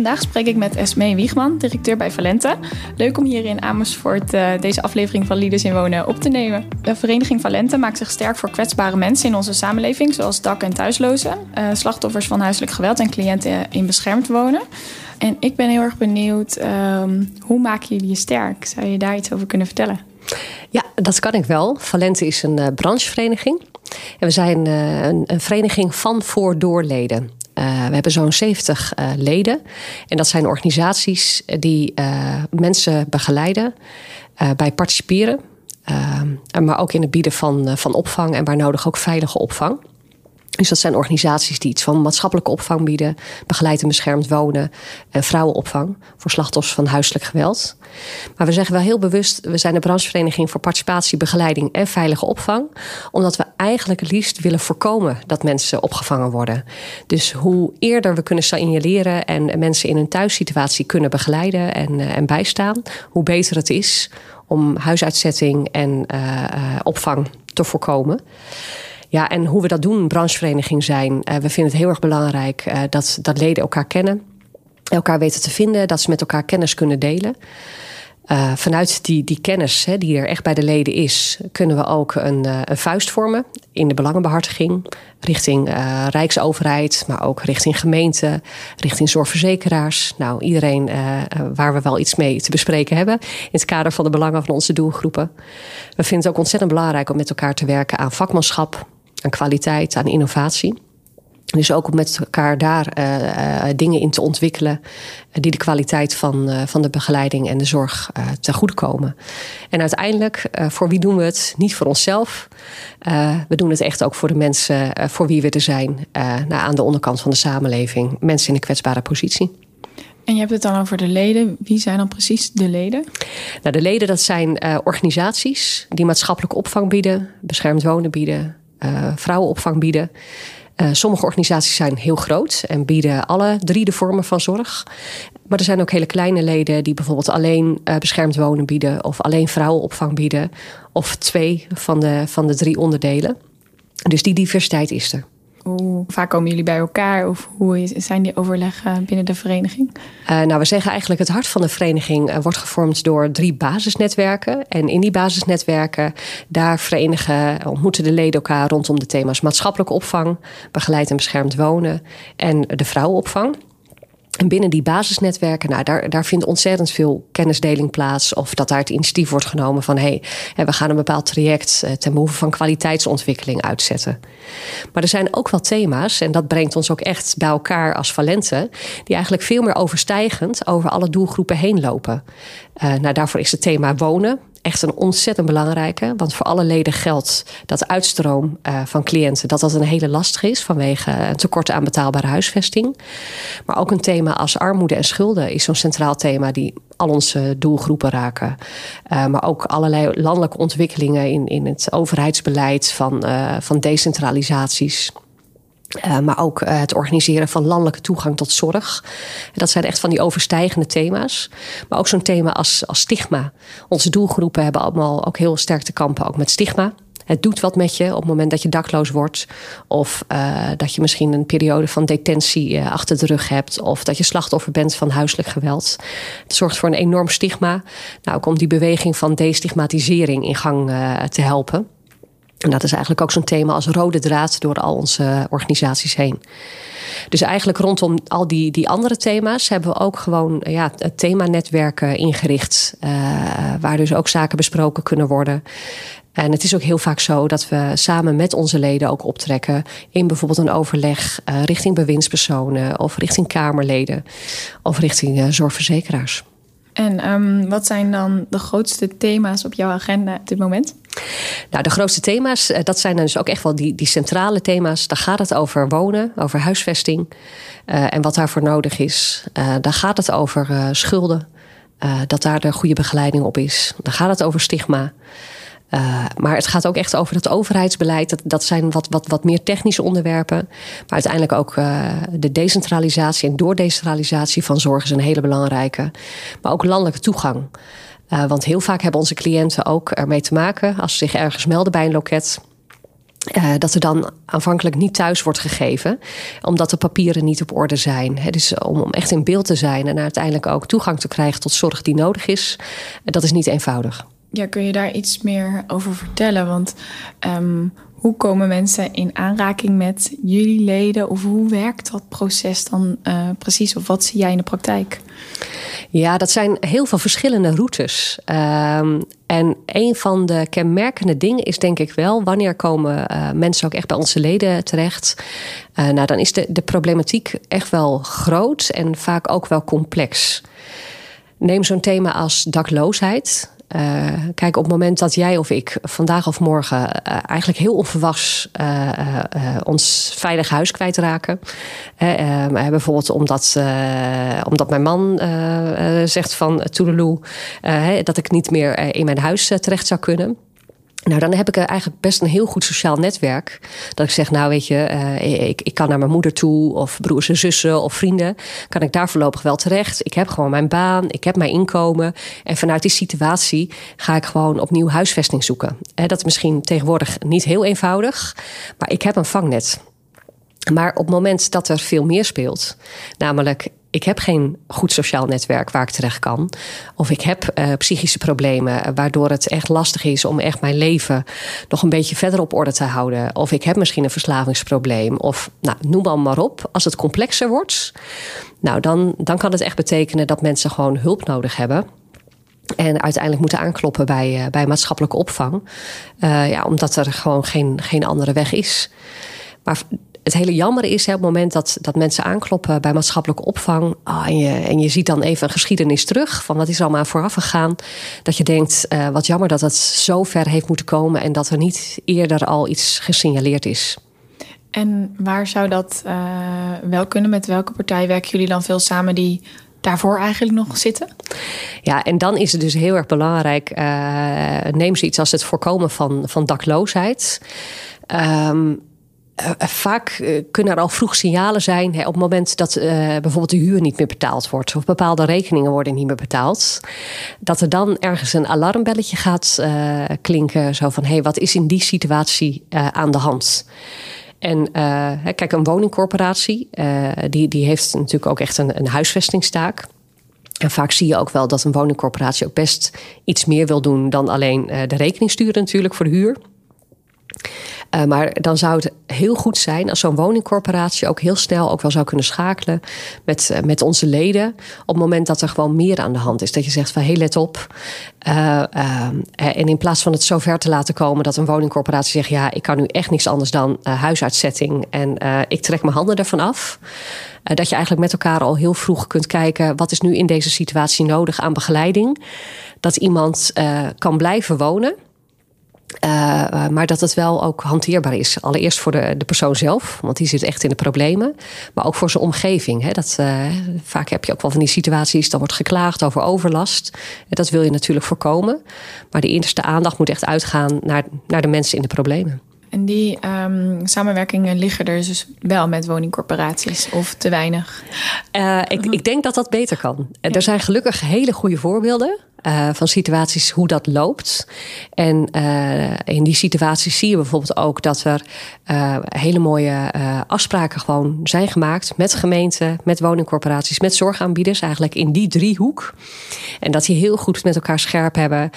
Vandaag spreek ik met Esmee Wiegman, directeur bij Valente. Leuk om hier in Amersfoort uh, deze aflevering van Leaders in Wonen op te nemen. De vereniging Valente maakt zich sterk voor kwetsbare mensen in onze samenleving, zoals dak- en thuislozen, uh, slachtoffers van huiselijk geweld en cliënten in beschermd wonen. En ik ben heel erg benieuwd, uh, hoe maken jullie je sterk? Zou je daar iets over kunnen vertellen? Ja, dat kan ik wel. Valente is een uh, branchevereniging. En we zijn een, een vereniging van voor doorleden. Uh, we hebben zo'n 70 uh, leden. En dat zijn organisaties die uh, mensen begeleiden bij participeren. maar ook in het bieden van, van opvang en waar nodig ook veilige opvang. Dus dat zijn organisaties die iets van maatschappelijke opvang bieden, begeleid en beschermd wonen en vrouwenopvang voor slachtoffers van huiselijk geweld. Maar we zeggen wel heel bewust, we zijn een branchevereniging voor participatie, begeleiding en veilige opvang, omdat we eigenlijk het liefst willen voorkomen dat mensen opgevangen worden. Dus hoe eerder we kunnen signaleren en mensen in hun thuissituatie kunnen begeleiden en, en bijstaan, hoe beter het is om huisuitzetting en uh, opvang te voorkomen. Ja, en hoe we dat doen, branchevereniging zijn. Uh, we vinden het heel erg belangrijk uh, dat, dat leden elkaar kennen. Elkaar weten te vinden, dat ze met elkaar kennis kunnen delen. Uh, vanuit die, die kennis hè, die er echt bij de leden is, kunnen we ook een, een vuist vormen in de belangenbehartiging. Richting Rijksoverheid, maar ook richting gemeente, richting zorgverzekeraars. Nou, iedereen waar we wel iets mee te bespreken hebben. In het kader van de belangen van onze doelgroepen. We vinden het ook ontzettend belangrijk om met elkaar te werken aan vakmanschap, aan kwaliteit, aan innovatie. Dus ook om met elkaar daar uh, uh, dingen in te ontwikkelen uh, die de kwaliteit van, van de begeleiding en de zorg ten goede komen. En uiteindelijk, voor wie doen we het? Niet voor onszelf. we doen het echt ook voor de mensen voor wie we er zijn. nou, aan de onderkant van de samenleving. Mensen in een kwetsbare positie. En je hebt het dan over de leden. Wie zijn dan precies de leden? Nou, de leden dat zijn organisaties die maatschappelijke opvang bieden, beschermd wonen bieden, vrouwenopvang bieden. Uh, sommige organisaties zijn heel groot en bieden alle drie de vormen van zorg. Maar er zijn ook hele kleine leden die bijvoorbeeld alleen uh, beschermd wonen bieden, of alleen vrouwenopvang bieden, of twee van de, van de drie onderdelen. Dus die diversiteit is er. Hoe vaak komen jullie bij elkaar of hoe zijn die overleggen binnen de vereniging? Uh, nou, we zeggen eigenlijk het hart van de vereniging uh, wordt gevormd door drie basisnetwerken. En in die basisnetwerken, daar verenigen, ontmoeten de leden elkaar rondom de thema's maatschappelijke opvang, begeleid en beschermd wonen en de vrouwenopvang. En binnen die basisnetwerken, nou, daar, daar vindt ontzettend veel kennisdeling plaats. Of dat daar het initiatief wordt genomen van hé, hey, we gaan een bepaald traject ten behoeve van kwaliteitsontwikkeling uitzetten. Maar er zijn ook wel thema's, en dat brengt ons ook echt bij elkaar als Valente, die eigenlijk veel meer overstijgend over alle doelgroepen heen lopen. Uh, nou, daarvoor is het thema wonen echt een ontzettend belangrijke. Want voor alle leden geldt dat uitstroom uh, van cliënten... dat dat een hele lastig is vanwege een tekort aan betaalbare huisvesting. Maar ook een thema als armoede en schulden is zo'n centraal thema... die al onze doelgroepen raken. Uh, maar ook allerlei landelijke ontwikkelingen in, in het overheidsbeleid van, uh, van decentralisaties... Uh, maar ook uh, het organiseren van landelijke toegang tot zorg. Dat zijn echt van die overstijgende thema's. Maar ook zo'n thema als, als stigma. Onze doelgroepen hebben allemaal ook heel sterk te kampen ook met stigma. Het doet wat met je op het moment dat je dakloos wordt. Of uh, dat je misschien een periode van detentie achter de rug hebt. Of dat je slachtoffer bent van huiselijk geweld. Het zorgt voor een enorm stigma. Nou, ook om die beweging van destigmatisering in gang te helpen. En dat is eigenlijk ook zo'n thema als rode draad door al onze organisaties heen. Dus eigenlijk rondom al die, die andere thema's hebben we ook gewoon ja, themanetwerken ingericht. Uh, waar dus ook zaken besproken kunnen worden. En het is ook heel vaak zo dat we samen met onze leden ook optrekken in bijvoorbeeld een overleg uh, richting bewindspersonen of richting Kamerleden of richting uh, zorgverzekeraars. En um, wat zijn dan de grootste thema's op jouw agenda op dit moment? Nou, de grootste thema's, dat zijn dus ook echt wel die, die centrale thema's. Daar gaat het over wonen, over huisvesting en wat daarvoor nodig is. daar gaat het over schulden, dat daar de goede begeleiding op is. Dan gaat het over stigma. Uh, maar het gaat ook echt over het overheidsbeleid. Dat, dat zijn wat, wat, wat meer technische onderwerpen. Maar uiteindelijk ook uh, de decentralisatie en doordecentralisatie van zorg is een hele belangrijke. Maar ook landelijke toegang. Uh, want heel vaak hebben onze cliënten ook ermee te maken als ze zich ergens melden bij een loket. Uh, dat er dan aanvankelijk niet thuis wordt gegeven, omdat de papieren niet op orde zijn. Dus om, om, echt in beeld te zijn en uiteindelijk ook toegang te krijgen tot zorg die nodig is, dat is niet eenvoudig. Ja, kun je daar iets meer over vertellen? Want um, hoe komen mensen in aanraking met jullie leden? Of hoe werkt dat proces dan uh, precies? Of wat zie jij in de praktijk? Ja, dat zijn heel veel verschillende routes. Um, en een van de kenmerkende dingen is denk ik wel... wanneer komen uh, mensen ook echt bij onze leden terecht? Uh, nou, dan is de, de problematiek echt wel groot en vaak ook wel complex. Neem zo'n thema als dakloosheid. Uh, kijk, op het moment dat jij of ik vandaag of morgen uh, eigenlijk heel onverwachts uh, ons veilig huis kwijtraken. bijvoorbeeld omdat, omdat mijn man zegt van Toedeloe dat ik niet meer in mijn huis terecht zou kunnen. Nou, dan heb ik eigenlijk best een heel goed sociaal netwerk. Dat ik zeg, nou weet je, uh, ik, ik kan naar mijn moeder toe, of broers en zussen of vrienden. Kan ik daar voorlopig wel terecht? Ik heb gewoon mijn baan, ik heb mijn inkomen. En vanuit die situatie ga ik gewoon opnieuw huisvesting zoeken. Uh, dat is misschien tegenwoordig niet heel eenvoudig, maar ik heb een vangnet. Maar op het moment dat er veel meer speelt, namelijk ik heb geen goed sociaal netwerk waar ik terecht kan. Of ik heb uh, psychische problemen waardoor het echt lastig is om echt mijn leven nog een beetje verder op orde te houden. Of ik heb misschien een verslavingsprobleem. Of nou, noem maar, maar op. Als het complexer wordt, nou, dan, dan kan het echt betekenen dat mensen gewoon hulp nodig hebben. En uiteindelijk moeten aankloppen bij, uh, bij maatschappelijke opvang. Uh, ja, omdat er gewoon geen, geen andere weg is. Maar het hele jammer is hè, op het moment dat, dat mensen aankloppen bij maatschappelijke opvang. Oh, en, je, en je ziet dan even een geschiedenis terug van wat is allemaal vooraf gegaan. Dat je denkt, uh, wat jammer dat het zo ver heeft moeten komen en dat er niet eerder al iets gesignaleerd is. En waar zou dat uh, wel kunnen? Met welke partij werken jullie dan veel samen die daarvoor eigenlijk nog zitten? Ja, en dan is het dus heel erg belangrijk. Uh, neem zoiets als het voorkomen van, van dakloosheid. Um, uh, vaak uh, kunnen er al vroeg signalen zijn hè, op het moment dat bijvoorbeeld de huur niet meer betaald wordt of bepaalde rekeningen worden niet meer betaald. Dat er dan ergens een alarmbelletje gaat klinken. Zo van hé, hey, wat is in die situatie aan de hand? En kijk, een woningcorporatie, die, die heeft natuurlijk ook echt een, een huisvestingstaak. En vaak zie je ook wel dat een woningcorporatie ook best iets meer wil doen dan alleen de rekening sturen natuurlijk voor de huur. Uh, maar dan zou het heel goed zijn als zo'n woningcorporatie ook heel snel ook wel zou kunnen schakelen met, uh, met onze leden. Op het moment dat er gewoon meer aan de hand is. Dat je zegt van hé, hey, let op. Uh, en in plaats van het zo ver te laten komen dat een woningcorporatie zegt: ja, ik kan nu echt niks anders dan huisuitzetting en ik trek mijn handen ervan af. dat je eigenlijk met elkaar al heel vroeg kunt kijken: wat is nu in deze situatie nodig aan begeleiding? Dat iemand kan blijven wonen. Uh, maar dat het wel ook hanteerbaar is. Allereerst voor de, de persoon zelf, want die zit echt in de problemen. Maar ook voor zijn omgeving. Hè. Dat, uh, vaak heb je ook wel van die situaties, dan wordt geklaagd over overlast. Dat wil je natuurlijk voorkomen. Maar de eerste aandacht moet echt uitgaan naar, naar de mensen in de problemen. En die um, samenwerkingen liggen er dus wel met woningcorporaties of te weinig? Uh, ik, ik denk dat dat beter kan. Ja. Er zijn gelukkig hele goede voorbeelden. Uh, van situaties hoe dat loopt. En uh, in die situaties zie je bijvoorbeeld ook dat er uh, hele mooie afspraken gewoon zijn gemaakt met gemeenten, met woningcorporaties, met zorgaanbieders, eigenlijk in die driehoek. En dat die heel goed met elkaar scherp hebben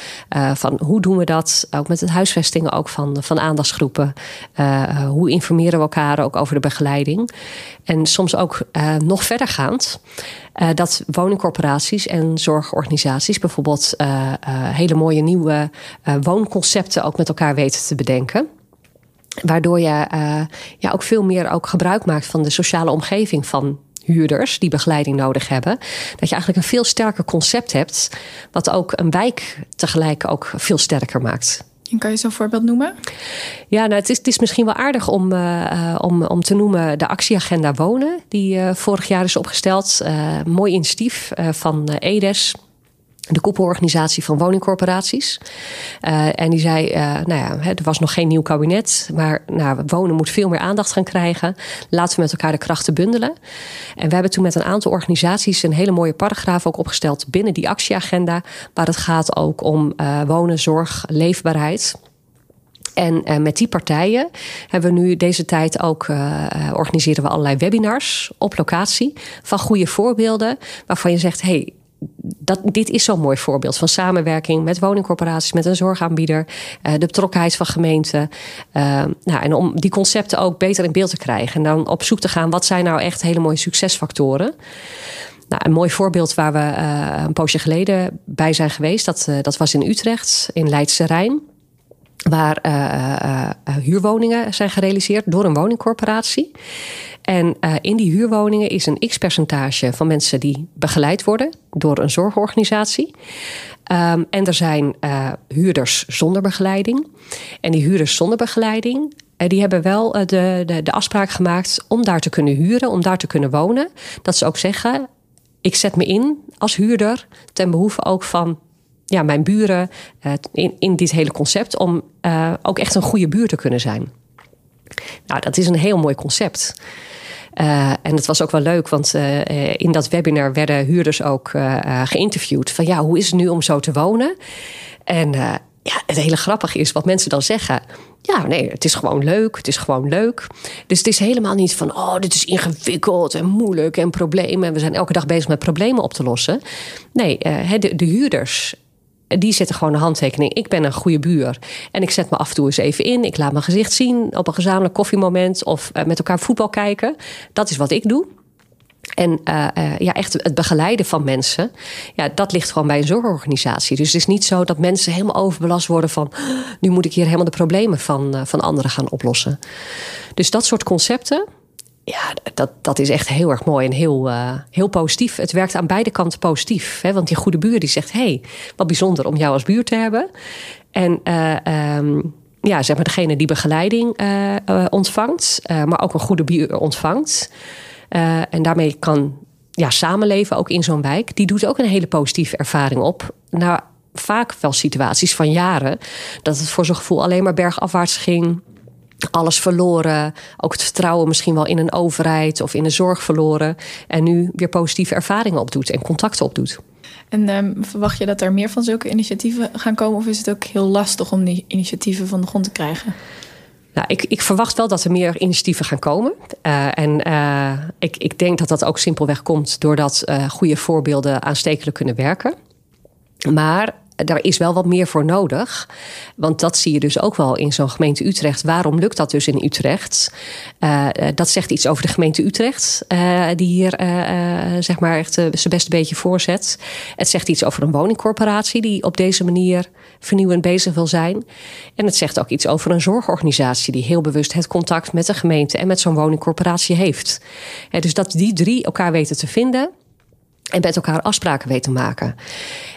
van hoe doen we dat, ook met het huisvestingen ook van, van aandachtsgroepen. hoe informeren we elkaar ook over de begeleiding. En soms ook nog verdergaand. Uh, dat woningcorporaties en zorgorganisaties bijvoorbeeld uh, uh, hele mooie nieuwe woonconcepten ook met elkaar weten te bedenken. Waardoor je ja, ook veel meer ook gebruik maakt van de sociale omgeving van huurders die begeleiding nodig hebben. Dat je eigenlijk een veel sterker concept hebt, wat ook een wijk tegelijk ook veel sterker maakt. Kan je zo'n voorbeeld noemen? Ja, nou, het, is, misschien wel aardig om, uh, om, om te noemen de actieagenda wonen, die uh, vorig jaar is opgesteld. mooi initiatief van EDES de koepelorganisatie van woningcorporaties. Uh, en die zei, uh, nou ja, er was nog geen nieuw kabinet, maar nou, wonen moet veel meer aandacht gaan krijgen. Laten we met elkaar de krachten bundelen. En we hebben toen met een aantal organisaties een hele mooie paragraaf ook opgesteld binnen die actieagenda, waar het gaat ook om uh, wonen, zorg, leefbaarheid. En met die partijen hebben we nu deze tijd ook uh, organiseren we allerlei webinars op locatie van goede voorbeelden waarvan je zegt: hey, dat, dit is zo'n mooi voorbeeld van samenwerking met woningcorporaties, met een zorgaanbieder, uh, de betrokkenheid van gemeenten. Uh, nou, en om die concepten ook beter in beeld te krijgen. En dan op zoek te gaan, wat zijn nou echt hele mooie succesfactoren? Nou, een mooi voorbeeld waar we uh, een poosje geleden bij zijn geweest, dat, dat was in Utrecht, in Leidse Rijn waar huurwoningen zijn gerealiseerd door een woningcorporatie. En uh, in die huurwoningen is een x-percentage van mensen die begeleid worden door een zorgorganisatie. Um, en er zijn huurders zonder begeleiding. En die huurders zonder begeleiding, die hebben wel de, de, de afspraak gemaakt om daar te kunnen huren, om daar te kunnen wonen. Dat ze ook zeggen: ik zet me in als huurder ten behoeve ook van ja, mijn buren in, in dit hele concept om ook echt een goede buur te kunnen zijn. Nou, dat is een heel mooi concept. Uh, en het was ook wel leuk, want in dat webinar werden huurders ook geïnterviewd. Van ja, hoe is het nu om zo te wonen? En ja, het hele grappige is wat mensen dan zeggen. Ja, nee, het is gewoon leuk. Het is gewoon leuk. Dus het is helemaal niet van, oh, dit is ingewikkeld en moeilijk en problemen. En we zijn elke dag bezig met problemen op te lossen. Nee, de, de huurders die zetten gewoon een handtekening. Ik ben een goede buur. En ik zet me af en toe eens even in. Ik laat mijn gezicht zien op een gezamenlijk koffiemoment. Of uh, met elkaar voetbal kijken. Dat is wat ik doe. En uh, uh, ja, echt het begeleiden van mensen, ja, dat ligt gewoon bij een zorgorganisatie. Dus het is niet zo dat mensen helemaal overbelast worden van... nu moet ik hier helemaal de problemen van, van anderen gaan oplossen. Dus dat soort concepten, ja, dat, dat is echt heel erg mooi en heel, uh, heel positief. Het werkt aan beide kanten positief. Hè? Want die goede buur die zegt: hey, wat bijzonder om jou als buur te hebben. En uh, um, ja, zeg maar degene die begeleiding uh, ontvangt, maar ook een goede buur ontvangt. en daarmee kan ja, samenleven ook in zo'n wijk. Die doet ook een hele positieve ervaring op. Nou, vaak wel situaties van jaren dat het voor zo'n gevoel alleen maar bergafwaarts ging alles verloren. Ook het vertrouwen misschien wel in een overheid of in de zorg verloren. En nu weer positieve ervaringen opdoet en contacten opdoet. En um, verwacht je dat er meer van zulke initiatieven gaan komen? Of is het ook heel lastig om die initiatieven van de grond te krijgen? Nou, ik, ik, verwacht wel dat er meer initiatieven gaan komen. Uh, en uh, ik, ik, denk dat dat ook simpelweg komt doordat uh, goede voorbeelden aanstekelijk kunnen werken. Maar daar is wel wat meer voor nodig. Want dat zie je dus ook wel in zo'n gemeente Utrecht. Waarom lukt dat dus in Utrecht? Uh, dat zegt iets over de gemeente Utrecht, uh, die hier zeg maar echt zijn beste beetje voorzet. Het zegt iets over een woningcorporatie die op deze manier vernieuwend bezig wil zijn. En het zegt ook iets over een zorgorganisatie die heel bewust het contact met de gemeente en met zo'n woningcorporatie heeft. dus dat die drie elkaar weten te vinden en met elkaar afspraken weten te maken.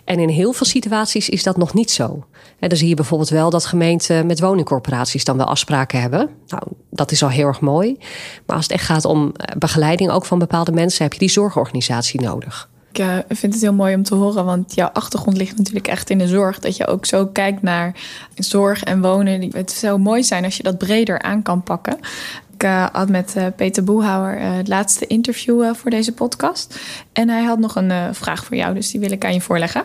En in heel veel situaties is dat nog niet zo. En dan zie je bijvoorbeeld wel dat gemeenten met woningcorporaties dan wel afspraken hebben. Nou, dat is al heel erg mooi. Maar als het echt gaat om eh, begeleiding ook van bepaalde mensen, heb je die zorgorganisatie nodig. Ik uh, vind het heel mooi om te horen, want jouw achtergrond ligt natuurlijk echt in de zorg. Dat je ook zo kijkt naar zorg en wonen. Het zou mooi zijn als je dat breder aan kan pakken. Ik uh, had met uh, Peter Boehouwer uh, het laatste interview voor deze podcast. En hij had nog een vraag voor jou, dus die wil ik aan je voorleggen.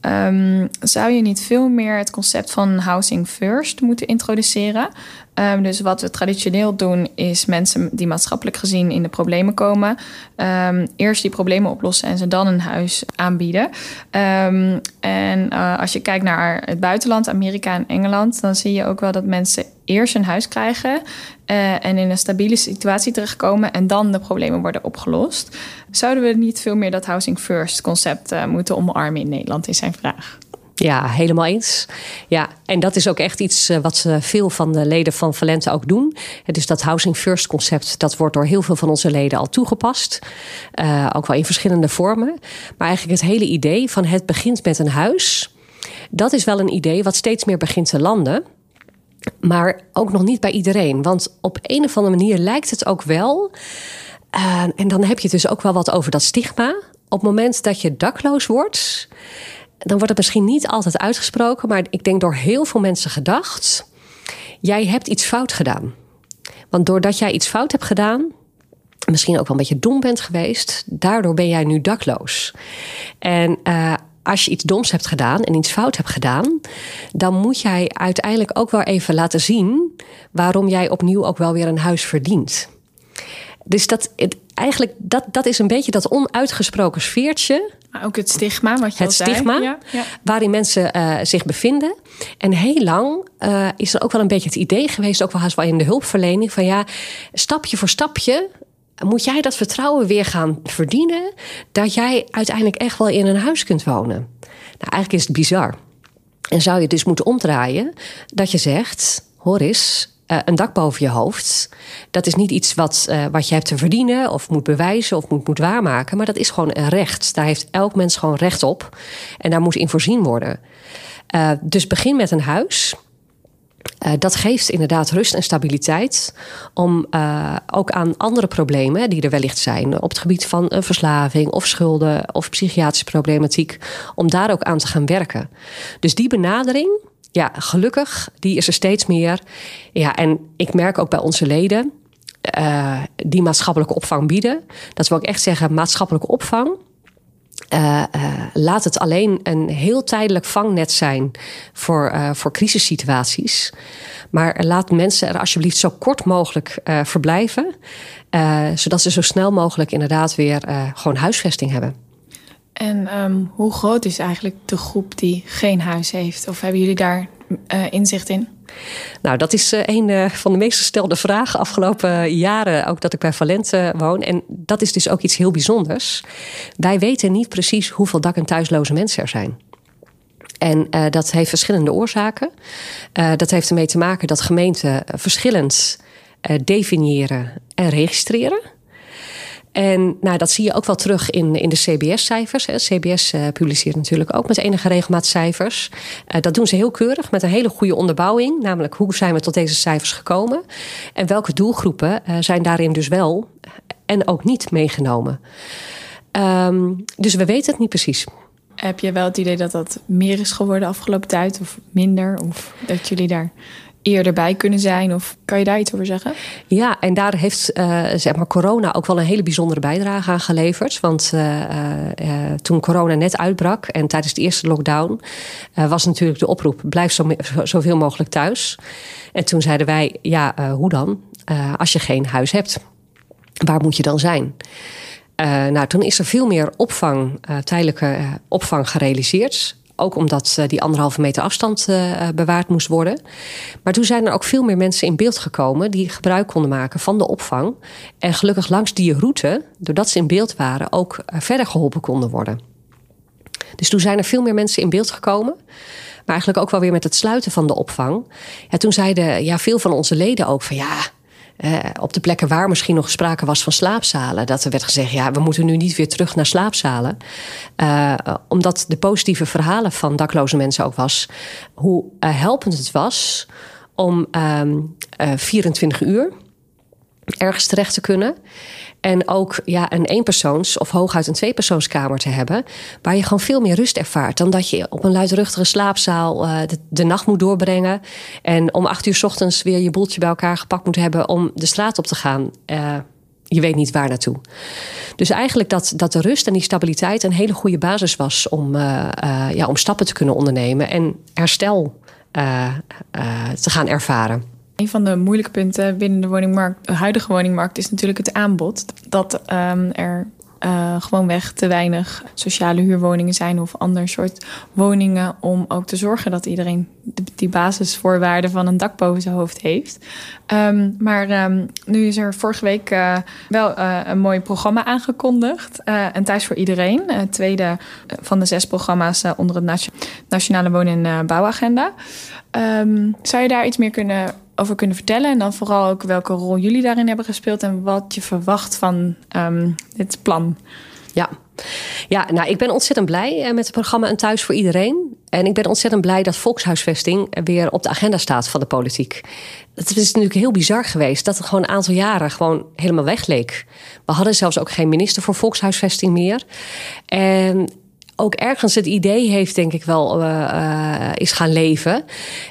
Um, zou je niet veel meer het concept van housing first moeten introduceren? Um, dus wat we traditioneel doen, is mensen die maatschappelijk gezien in de problemen komen, um, eerst die problemen oplossen en ze dan een huis aanbieden. en uh, als je kijkt naar het buitenland, Amerika en Engeland, dan zie je ook wel dat mensen eerst een huis krijgen uh, en in een stabiele situatie terechtkomen en dan de problemen worden opgelost. Zouden we niet veel meer dat housing first concept uh, moeten omarmen in Nederland, is zijn vraag. Ja, helemaal eens. Ja, en dat is ook echt iets uh, wat veel van de leden van Valente ook doen. Dus dat housing first concept, dat wordt door heel veel van onze leden al toegepast. Ook wel in verschillende vormen. Maar eigenlijk het hele idee van het begint met een huis Dat is wel een idee wat steeds meer begint te landen. Maar ook nog niet bij iedereen. Want op een of andere manier lijkt het ook wel. En dan heb je dus ook wel wat over dat stigma. Op het moment dat je dakloos wordt, dan wordt het misschien niet altijd uitgesproken, maar ik denk door heel veel mensen gedacht: jij hebt iets fout gedaan. Want doordat jij iets fout hebt gedaan, misschien ook wel een beetje dom bent geweest, daardoor ben jij nu dakloos. En uh, als je iets doms hebt gedaan en iets fout hebt gedaan, dan moet jij uiteindelijk ook wel even laten zien waarom jij opnieuw ook wel weer een huis verdient. Dus dat, het, eigenlijk, dat, dat is een beetje dat onuitgesproken sfeertje. Maar ook het stigma, wat je Het stigma, ja, ja. waarin mensen uh, zich bevinden. En heel lang uh, is er ook wel een beetje het idee geweest, ook wel haast wel in de hulpverlening, van ja, stapje voor stapje moet jij dat vertrouwen weer gaan verdienen dat jij uiteindelijk echt wel in een huis kunt wonen. Nou, eigenlijk is het bizar. En zou je dus moeten omdraaien dat je zegt: hoor eens, uh, een dak boven je hoofd. Dat is niet iets wat, uh, wat je hebt te verdienen of moet bewijzen of moet, moet waarmaken. Maar dat is gewoon een recht. Daar heeft elk mens gewoon recht op. En daar moet in voorzien worden. Uh, dus begin met een huis. Dat geeft inderdaad rust en stabiliteit om ook aan andere problemen die er wellicht zijn op het gebied van verslaving of schulden of psychiatrische problematiek, om daar ook aan te gaan werken. Dus die benadering, ja, gelukkig, die is er steeds meer. Ja, en ik merk ook bij onze leden uh, die maatschappelijke opvang bieden, dat we ook echt zeggen maatschappelijke opvang uh, laat het alleen een heel tijdelijk vangnet zijn voor, uh, voor crisissituaties. Maar laat mensen er alsjeblieft zo kort mogelijk verblijven. zodat ze zo snel mogelijk inderdaad weer gewoon huisvesting hebben. En um, hoe groot is eigenlijk de groep die geen huis heeft? Of hebben jullie daar inzicht in? Nou, dat is een van de meest gestelde vragen afgelopen jaren, ook dat ik bij Valente woon. En dat is dus ook iets heel bijzonders. Wij weten niet precies hoeveel dak- en thuisloze mensen er zijn. En dat heeft verschillende oorzaken. Dat heeft ermee te maken dat gemeenten verschillend definiëren en registreren. En nou, dat zie je ook wel terug in, in de CBS-cijfers. CBS uh, publiceert natuurlijk ook met enige regelmaat cijfers. Uh, dat doen ze heel keurig met een hele goede onderbouwing. Namelijk hoe zijn we tot deze cijfers gekomen? En welke doelgroepen uh, zijn daarin dus wel en ook niet meegenomen? Um, dus we weten het niet precies. Heb je wel het idee dat dat meer is geworden de afgelopen tijd of minder? Of dat jullie daar eerder bij kunnen zijn? Of kan je daar iets over zeggen? Ja, en daar heeft uh, zeg maar corona ook wel een hele bijzondere bijdrage aan geleverd. Want uh, uh, toen corona net uitbrak en tijdens de eerste lockdown was natuurlijk de oproep: blijf zo, zoveel mogelijk thuis. En toen zeiden wij: ja, hoe dan? als je geen huis hebt, waar moet je dan zijn? Nou, toen is er veel meer opvang, tijdelijke opvang gerealiseerd. Ook omdat die anderhalve meter afstand bewaard moest worden. Maar toen zijn er ook veel meer mensen in beeld gekomen die gebruik konden maken van de opvang. En gelukkig langs die route, doordat ze in beeld waren, ook verder geholpen konden worden. Dus toen zijn er veel meer mensen in beeld gekomen. Maar eigenlijk ook wel weer met het sluiten van de opvang. Ja, toen zeiden ja, veel van onze leden ook van ja. Uh, op de plekken waar misschien nog sprake was van slaapzalen, dat er werd gezegd: ja, we moeten nu niet weer terug naar slaapzalen. Uh, omdat de positieve verhalen van dakloze mensen ook was hoe uh, helpend het was om 24 uur ergens terecht te kunnen. En ook ja, een eenpersoons of hooguit een tweepersoonskamer te hebben. Waar je gewoon veel meer rust ervaart. Dan dat je op een luidruchtige slaapzaal uh, de, nacht moet doorbrengen. En om acht uur ochtends weer je boeltje bij elkaar gepakt moet hebben om de straat op te gaan. Uh, je weet niet waar naartoe. Dus eigenlijk dat, dat de rust en die stabiliteit een hele goede basis was om, uh, ja, om stappen te kunnen ondernemen en herstel te gaan ervaren. Een van de moeilijke punten binnen de woningmarkt, de huidige woningmarkt, is natuurlijk het aanbod. Dat um, er uh, gewoonweg te weinig sociale huurwoningen zijn of ander soort woningen om ook te zorgen dat iedereen die basisvoorwaarden van een dak boven zijn hoofd heeft. Um, maar um, nu is er vorige week uh, wel uh, een mooi programma aangekondigd. en thuis voor iedereen. Het tweede van de zes programma's onder het Nationale Wonen- en Bouwagenda. Zou je daar iets meer kunnen over kunnen vertellen? En dan vooral ook welke rol jullie daarin hebben gespeeld en wat je verwacht van um, dit plan. Ja. ja, nou, ik ben ontzettend blij met het programma Een Thuis voor Iedereen. En ik ben ontzettend blij dat volkshuisvesting weer op de agenda staat van de politiek. Het is natuurlijk heel bizar geweest dat het gewoon een aantal jaren gewoon helemaal wegleek. We hadden zelfs ook geen minister voor volkshuisvesting meer. En ook ergens het idee heeft, denk ik wel, uh, is gaan leven.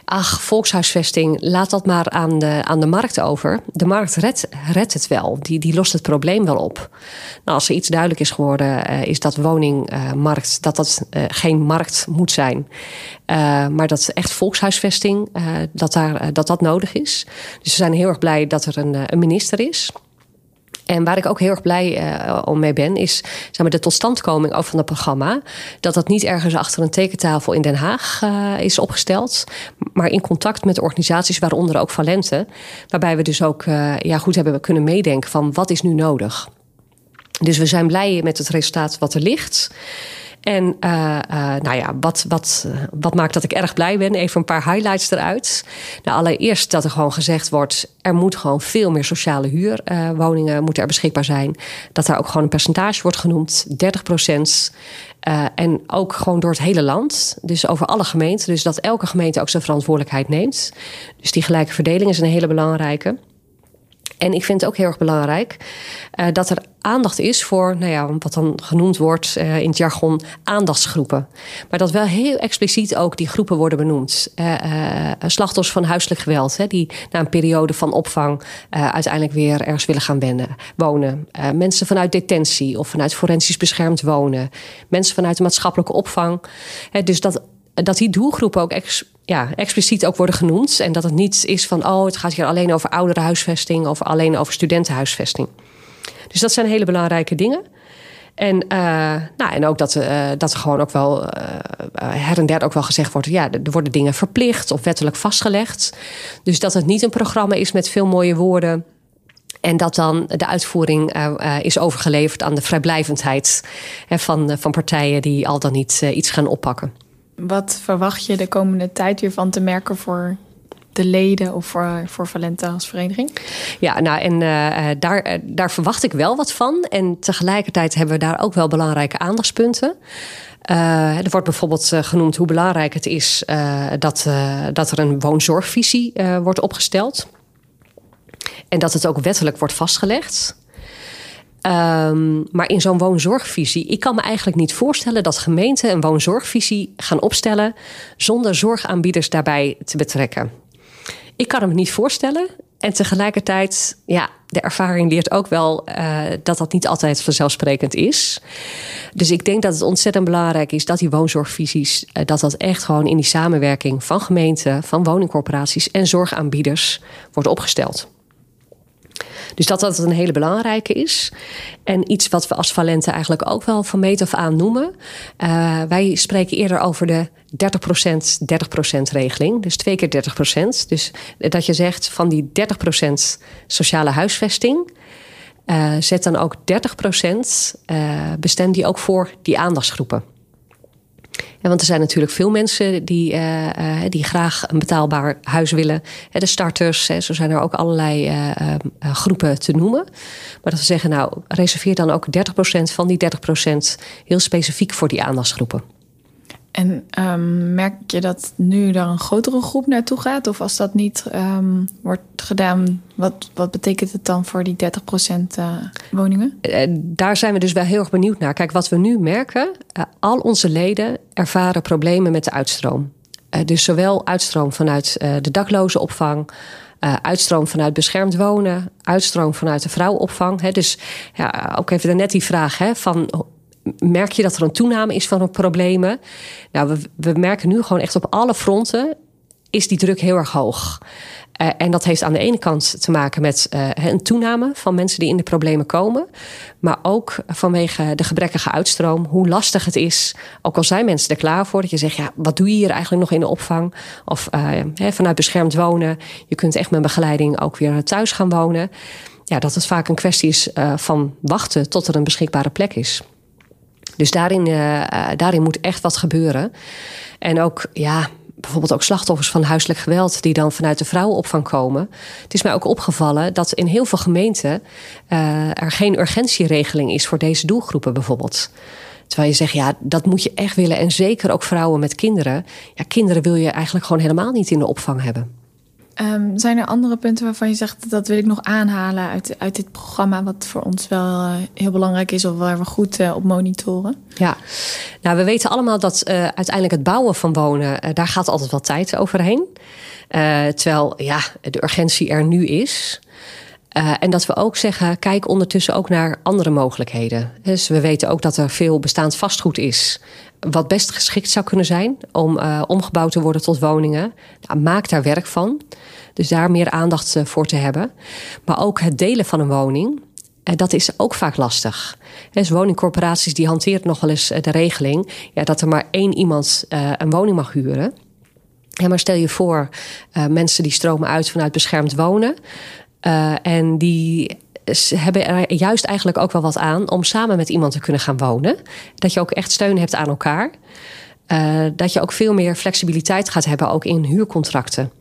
Ach, volkshuisvesting, laat dat maar aan de, aan de markt over. De markt redt, het wel. Die, die lost het probleem wel op. Nou, als er iets duidelijk is geworden, uh, is dat woningmarkt, dat dat geen markt moet zijn. maar dat echt volkshuisvesting, dat, daar, dat dat nodig is. Dus we zijn heel erg blij dat er een, een minister is. En waar ik ook heel erg blij uh, om mee ben, is zeg maar, de totstandkoming ook van het programma. Dat dat niet ergens achter een tekentafel in Den Haag uh, is opgesteld, maar in contact met organisaties, waaronder ook Valente. Waarbij we dus ook uh, ja, goed hebben kunnen meedenken van wat is nu nodig. Dus we zijn blij met het resultaat wat er ligt. En uh, uh, nou ja, wat, wat, wat maakt dat ik erg blij ben? Even een paar highlights eruit. Nou, allereerst dat er gewoon gezegd wordt... er moet gewoon veel meer sociale huurwoningen uh, moeten er beschikbaar zijn. Dat daar ook gewoon een percentage wordt genoemd. 30 procent. en ook gewoon door het hele land. Dus over alle gemeenten. Dus dat elke gemeente ook zijn verantwoordelijkheid neemt. Dus die gelijke verdeling is een hele belangrijke. En ik vind het ook heel erg belangrijk uh, dat er aandacht is voor, nou ja, wat dan genoemd wordt uh, in het jargon, aandachtsgroepen. Maar dat wel heel expliciet ook die groepen worden benoemd. Uh, slachtoffers van huiselijk geweld, hè, die na een periode van opvang uiteindelijk weer ergens willen gaan wennen, wonen. mensen vanuit detentie of vanuit forensisch beschermd wonen. Mensen vanuit de maatschappelijke opvang. dus dat dat die doelgroepen ook ex, ja, expliciet ook worden genoemd. En dat het niet is van, oh, het gaat hier alleen over ouderenhuisvesting of alleen over studentenhuisvesting. Dus dat zijn hele belangrijke dingen. En, uh, nou, en ook dat, uh, dat er gewoon ook wel uh, her en der ook wel gezegd wordt: ja, er worden dingen verplicht of wettelijk vastgelegd. Dus dat het niet een programma is met veel mooie woorden. En dat dan de uitvoering is overgeleverd aan de vrijblijvendheid van, van partijen die al dan niet iets gaan oppakken. Wat verwacht je de komende tijd hiervan te merken voor de leden of voor, voor Valenta als vereniging? Ja, nou en uh, daar, uh, daar verwacht ik wel wat van. En tegelijkertijd hebben we daar ook wel belangrijke aandachtspunten. Er wordt bijvoorbeeld genoemd hoe belangrijk het is dat, dat er een woonzorgvisie wordt opgesteld. En dat het ook wettelijk wordt vastgelegd. Um, maar in zo'n woonzorgvisie, ik kan me eigenlijk niet voorstellen dat gemeenten een woonzorgvisie gaan opstellen zonder zorgaanbieders daarbij te betrekken. Ik kan me niet voorstellen. En tegelijkertijd, ja, de ervaring leert ook wel uh, dat dat niet altijd vanzelfsprekend is. Dus ik denk dat het ontzettend belangrijk is dat die woonzorgvisies, uh, dat dat echt gewoon in die samenwerking van gemeenten, van woningcorporaties en zorgaanbieders wordt opgesteld. Dus dat dat een hele belangrijke is. En iets wat we als Valente eigenlijk ook wel van meet af aan noemen. Uh, wij spreken eerder over de 30% 30% regeling. Dus twee keer 30%. Dus dat je zegt van die 30% sociale huisvesting. Uh, zet dan ook 30% uh, bestem die ook voor die aandachtsgroepen. Ja, want er zijn natuurlijk veel mensen die, uh, uh, die graag een betaalbaar huis willen. de starters, zo zijn er ook allerlei uh, groepen te noemen. Maar dat we zeggen, nou, reserveer dan ook 30% van die 30% heel specifiek voor die aandachtsgroepen. En um, merk je dat nu er een grotere groep naartoe gaat? Of als dat niet um, wordt gedaan, wat, wat betekent het dan voor die 30% uh, woningen? Uh, daar zijn we dus wel heel erg benieuwd naar. Kijk, wat we nu merken, al onze leden ervaren problemen met de uitstroom. dus zowel uitstroom vanuit de daklozenopvang, uitstroom vanuit beschermd wonen, uitstroom vanuit de vrouwenopvang. Hè. Dus ja, ook even net die vraag hè, van merk je dat er een toename is van de problemen. Nou, we, merken nu gewoon echt op alle fronten is die druk heel erg hoog. Uh, en dat heeft aan de ene kant te maken met uh, een toename van mensen die in de problemen komen. Maar ook vanwege de gebrekkige uitstroom, hoe lastig het is. Ook al zijn mensen er klaar voor, dat je zegt: ja, wat doe je hier eigenlijk nog in de opvang? Of uh, vanuit beschermd wonen. Je kunt echt met begeleiding ook weer thuis gaan wonen. Ja, dat het vaak een kwestie is van wachten tot er een beschikbare plek is. Dus daarin, uh, daarin moet echt wat gebeuren. En ook, ja, bijvoorbeeld ook slachtoffers van huiselijk geweld die dan vanuit de vrouwenopvang komen. Het is mij ook opgevallen dat in heel veel gemeenten uh, er geen urgentieregeling is voor deze doelgroepen bijvoorbeeld. Terwijl je zegt, ja, dat moet je echt willen. En zeker ook vrouwen met kinderen. Ja, kinderen wil je eigenlijk gewoon helemaal niet in de opvang hebben. Um, zijn er andere punten waarvan je zegt dat wil ik nog aanhalen uit, uit dit programma, wat voor ons wel uh, heel belangrijk is of waar we goed uh, op monitoren? Ja, nou, we weten allemaal dat uh, uiteindelijk het bouwen van wonen, daar gaat altijd wat tijd overheen. terwijl ja, de urgentie er nu is. en dat we ook zeggen, kijk ondertussen ook naar andere mogelijkheden. Dus we weten ook dat er veel bestaand vastgoed is wat best geschikt zou kunnen zijn om omgebouwd te worden tot woningen. Nou, maak daar werk van. Dus daar meer aandacht uh, voor te hebben. Maar ook het delen van een woning. Uh, dat is ook vaak lastig. Dus woningcorporaties die hanteren nog wel eens de regeling ja, dat er maar één iemand een woning mag huren. Maar stel je voor, mensen die stromen uit vanuit beschermd wonen. en die hebben er juist eigenlijk ook wel wat aan om samen met iemand te kunnen gaan wonen. Dat je ook echt steun hebt aan elkaar. Dat je ook veel meer flexibiliteit gaat hebben, ook in huurcontracten.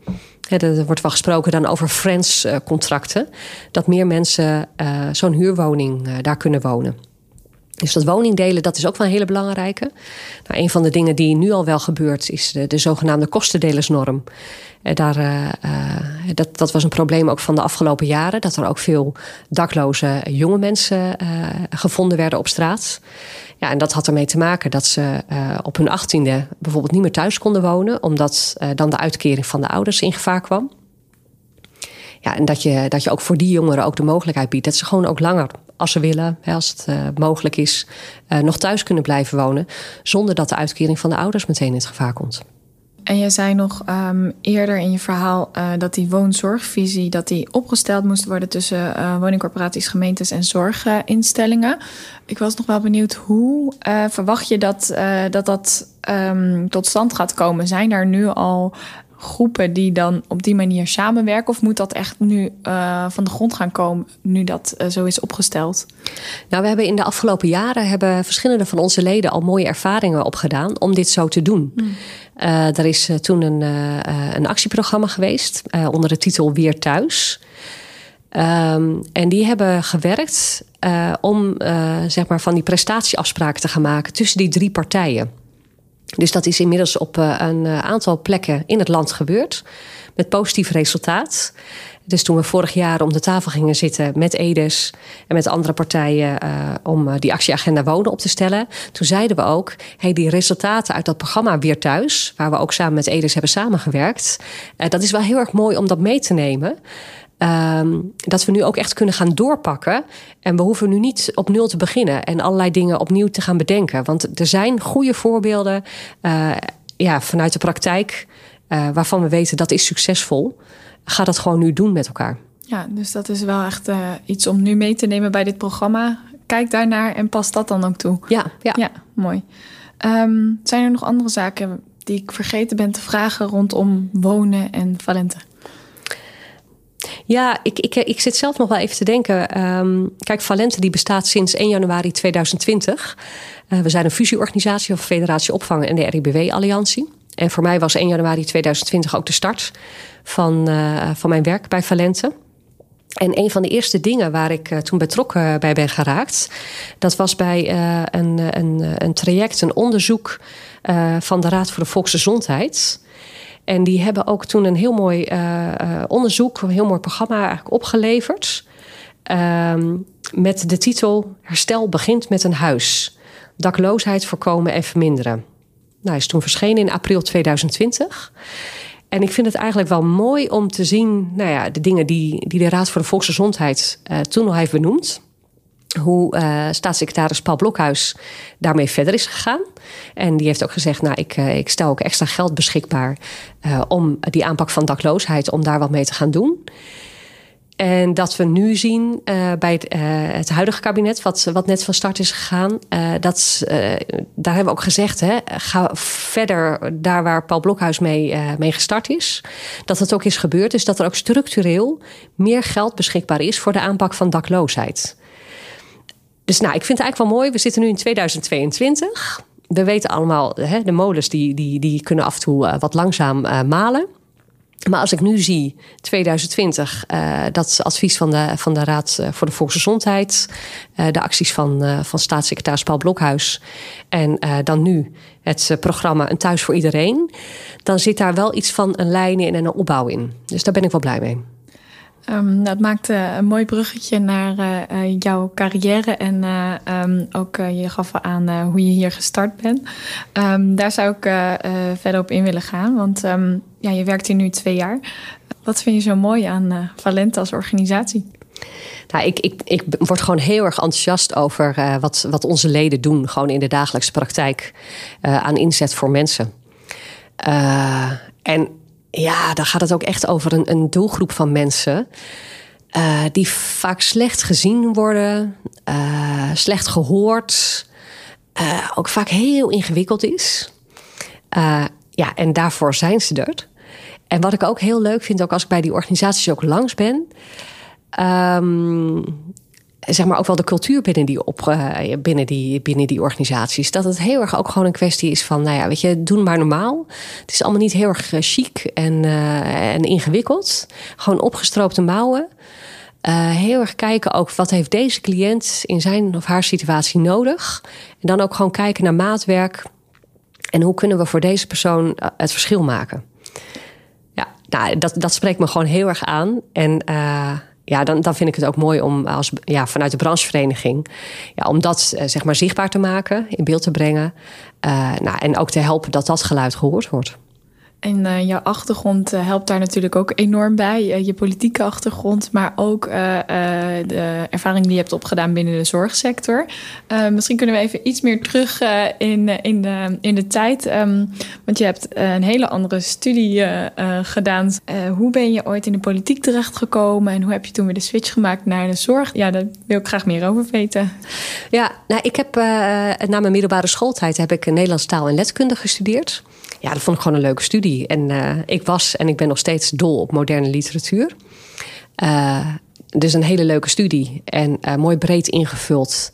Er wordt wel gesproken dan over friends-contracten. Dat meer mensen uh, zo'n huurwoning uh, daar kunnen wonen. Dus dat woningdelen, dat is ook wel een hele belangrijke. Nou, een van de dingen die nu al wel gebeurt, is de, de zogenaamde kostendelersnorm. En daar, uh, dat, dat was een probleem ook van de afgelopen jaren. Dat er ook veel dakloze jonge mensen gevonden werden op straat. Ja, en dat had ermee te maken dat ze op hun achttiende bijvoorbeeld niet meer thuis konden wonen. Omdat dan de uitkering van de ouders in gevaar kwam. Ja, en dat je, dat je ook voor die jongeren ook de mogelijkheid biedt dat ze gewoon ook langer, als ze willen, als het uh, mogelijk is, uh, nog thuis kunnen blijven wonen. Zonder dat de uitkering van de ouders meteen in het gevaar komt. En jij zei nog um, eerder in je verhaal uh, dat die woonzorgvisie dat die opgesteld moest worden tussen woningcorporaties, gemeentes en zorginstellingen. Ik was nog wel benieuwd hoe verwacht je dat dat, dat um, tot stand gaat komen? Zijn daar nu al groepen die dan op die manier samenwerken? Of moet dat echt nu uh, van de grond gaan komen, nu dat uh, zo is opgesteld? Nou, we hebben in de afgelopen jaren hebben verschillende van onze leden al mooie ervaringen opgedaan om dit zo te doen. Mm. Uh, er is toen een, een actieprogramma geweest onder de titel Weer Thuis. Um, en die hebben gewerkt om zeg maar van die prestatieafspraken te gaan maken tussen die drie partijen. Dus dat is inmiddels op eh, een eh, aantal plekken in het land gebeurd. Met positief resultaat. Dus toen we vorig jaar om de tafel gingen zitten met Edes en met andere partijen uh, om die actieagenda wonen op te stellen, toen zeiden we ook: hey, die resultaten uit dat programma Weer Thuis, waar we ook samen met Edes hebben samengewerkt, dat is wel heel erg mooi om dat mee te nemen. Um, dat we nu ook echt kunnen gaan doorpakken. En we hoeven nu niet op nul te beginnen en allerlei dingen opnieuw te gaan bedenken. Want er zijn goede voorbeelden uh, ja, vanuit de praktijk uh, waarvan we weten dat is succesvol. Ga dat gewoon nu doen met elkaar. Ja, dus dat is wel echt uh, iets om nu mee te nemen bij dit programma. Kijk daarnaar en pas dat dan ook toe. Ja, ja. ja mooi. Um, zijn er nog andere zaken die ik vergeten ben te vragen rondom wonen en Valente? Ja, ik, ik, ik zit zelf nog wel even te denken. Um, kijk, Valente die bestaat sinds 1 januari 2020. Uh, we zijn een fusieorganisatie van Federatie Opvang en de RIBW-alliantie. En voor mij was 1 januari 2020 ook de start van, uh, van mijn werk bij Valente. En een van de eerste dingen waar ik uh, toen betrokken bij ben geraakt, dat was bij een, een, een traject, een onderzoek van de Raad voor de Volksgezondheid. En die hebben ook toen een heel mooi uh, onderzoek, een heel mooi programma eigenlijk opgeleverd. Uh, met de titel Herstel begint met een huis. Dakloosheid voorkomen en verminderen. Nou, is toen verschenen in april 2020. En ik vind het eigenlijk wel mooi om te zien, nou ja, de dingen die, die de Raad voor de Volksgezondheid uh, toen al heeft benoemd hoe uh, staatssecretaris Paul Blokhuis daarmee verder is gegaan. En die heeft ook gezegd, nou, ik, uh, ik stel ook extra geld beschikbaar uh, om die aanpak van dakloosheid, om daar wat mee te gaan doen. En dat we nu zien bij het, het, huidige kabinet, wat, wat net van start is gegaan, dat, daar hebben we ook gezegd, hè, ga verder daar waar Paul Blokhuis mee, mee gestart is. Dat het ook is gebeurd, dus dat er ook structureel meer geld beschikbaar is voor de aanpak van dakloosheid. Dus nou, ik vind het eigenlijk wel mooi. We zitten nu in 2022. We weten allemaal, hè, de molens die, die, die kunnen af en toe uh, wat langzaam uh, malen. Maar als ik nu zie, 2020, uh, dat advies van de, van de Raad voor de Volksgezondheid, de acties van, van staatssecretaris Paul Blokhuis en dan nu het programma Een Thuis voor Iedereen, dan zit daar wel iets van een lijn in en een opbouw in. Dus daar ben ik wel blij mee. Um, dat maakt een mooi bruggetje naar uh, jouw carrière. En um, ook je gaf aan hoe je hier gestart bent. Um, daar zou ik verder op in willen gaan. Want ja, je werkt hier nu twee jaar. Wat vind je zo mooi aan Valente als organisatie? Nou, ik, ik, ik word gewoon heel erg enthousiast over wat, wat onze leden doen. Gewoon in de dagelijkse praktijk aan inzet voor mensen. en ja, dan gaat het ook echt over een, een doelgroep van mensen. Uh, die vaak slecht gezien worden, uh, slecht gehoord, uh, ook vaak heel ingewikkeld is. ja, en daarvoor zijn ze er. En wat ik ook heel leuk vind, ook als ik bij die organisaties ook langs ben. Um, zeg maar ook wel de cultuur binnen die, op, uh, binnen, die, binnen die organisaties. Dat het heel erg ook gewoon een kwestie is van, nou ja, weet je, doen maar normaal. Het is allemaal niet heel erg uh, chic en, uh, en ingewikkeld. Gewoon opgestroopte mouwen. heel erg kijken ook wat heeft deze cliënt in zijn of haar situatie nodig. En dan ook gewoon kijken naar maatwerk. En hoe kunnen we voor deze persoon het verschil maken. Ja, nou, dat, dat spreekt me gewoon heel erg aan. En ja, dan, dan vind ik het ook mooi om als, ja, vanuit de branchevereniging... Ja, om dat eh, zeg maar zichtbaar te maken, in beeld te brengen. Uh, nou, en ook te helpen dat dat geluid gehoord wordt. En uh, jouw achtergrond uh, helpt daar natuurlijk ook enorm bij. Uh, je politieke achtergrond, maar ook de ervaring die je hebt opgedaan binnen de zorgsector. misschien kunnen we even iets meer terug in, in, de, in de tijd. Um, want je hebt een hele andere studie gedaan. hoe ben je ooit in de politiek terechtgekomen en hoe heb je toen weer de switch gemaakt naar de zorg? Ja, daar wil ik graag meer over weten. Ja, nou, ik heb na mijn middelbare schooltijd heb ik Nederlands taal en letkunde gestudeerd ja, dat vond ik gewoon een leuke studie. En uh, ik was en ik ben nog steeds dol op moderne literatuur. Uh, dus een hele leuke studie en uh, mooi breed ingevuld.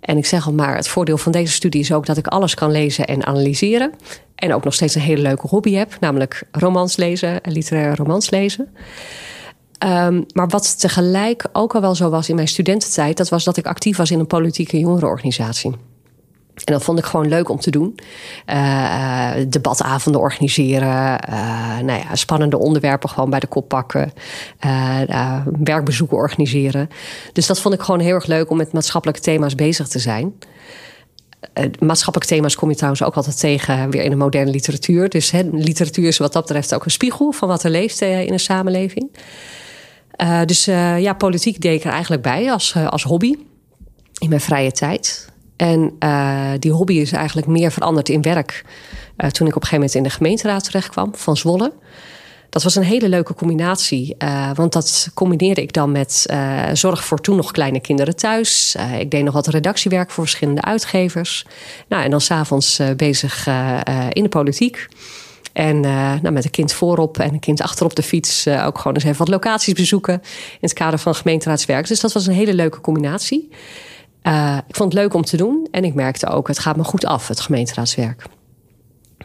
En ik zeg al maar, het voordeel van deze studie is ook dat ik alles kan lezen en analyseren. En ook nog steeds een hele leuke hobby heb, namelijk romans lezen, literaire romans lezen. Um, maar wat tegelijk ook al wel zo was in mijn studententijd, dat was dat ik actief was in een politieke jongerenorganisatie. En dat vond ik gewoon leuk om te doen. Uh, debatavonden organiseren. Uh, nou ja, spannende onderwerpen gewoon bij de kop pakken. Werkbezoeken organiseren. Dus dat vond ik gewoon heel erg leuk om met maatschappelijke thema's bezig te zijn. maatschappelijke thema's kom je trouwens ook altijd tegen weer in de moderne literatuur. Dus literatuur is wat dat betreft ook een spiegel van wat er leeft in een samenleving. dus ja, politiek deed ik er eigenlijk bij als, als hobby in mijn vrije tijd. En uh, die hobby is eigenlijk meer veranderd in werk. Uh, toen ik op een gegeven moment in de gemeenteraad terecht kwam van Zwolle. Dat was een hele leuke combinatie. Uh, want dat combineerde ik dan met zorg voor toen nog kleine kinderen thuis. ik deed nog wat redactiewerk voor verschillende uitgevers. Nou, en dan s'avonds bezig in de politiek. En nou, met een kind voorop en een kind achterop de fiets ook gewoon eens even wat locaties bezoeken. In het kader van gemeenteraadswerk. Dus dat was een hele leuke combinatie. Uh, ik vond het leuk om te doen en ik merkte ook, het gaat me goed af, het gemeenteraadswerk.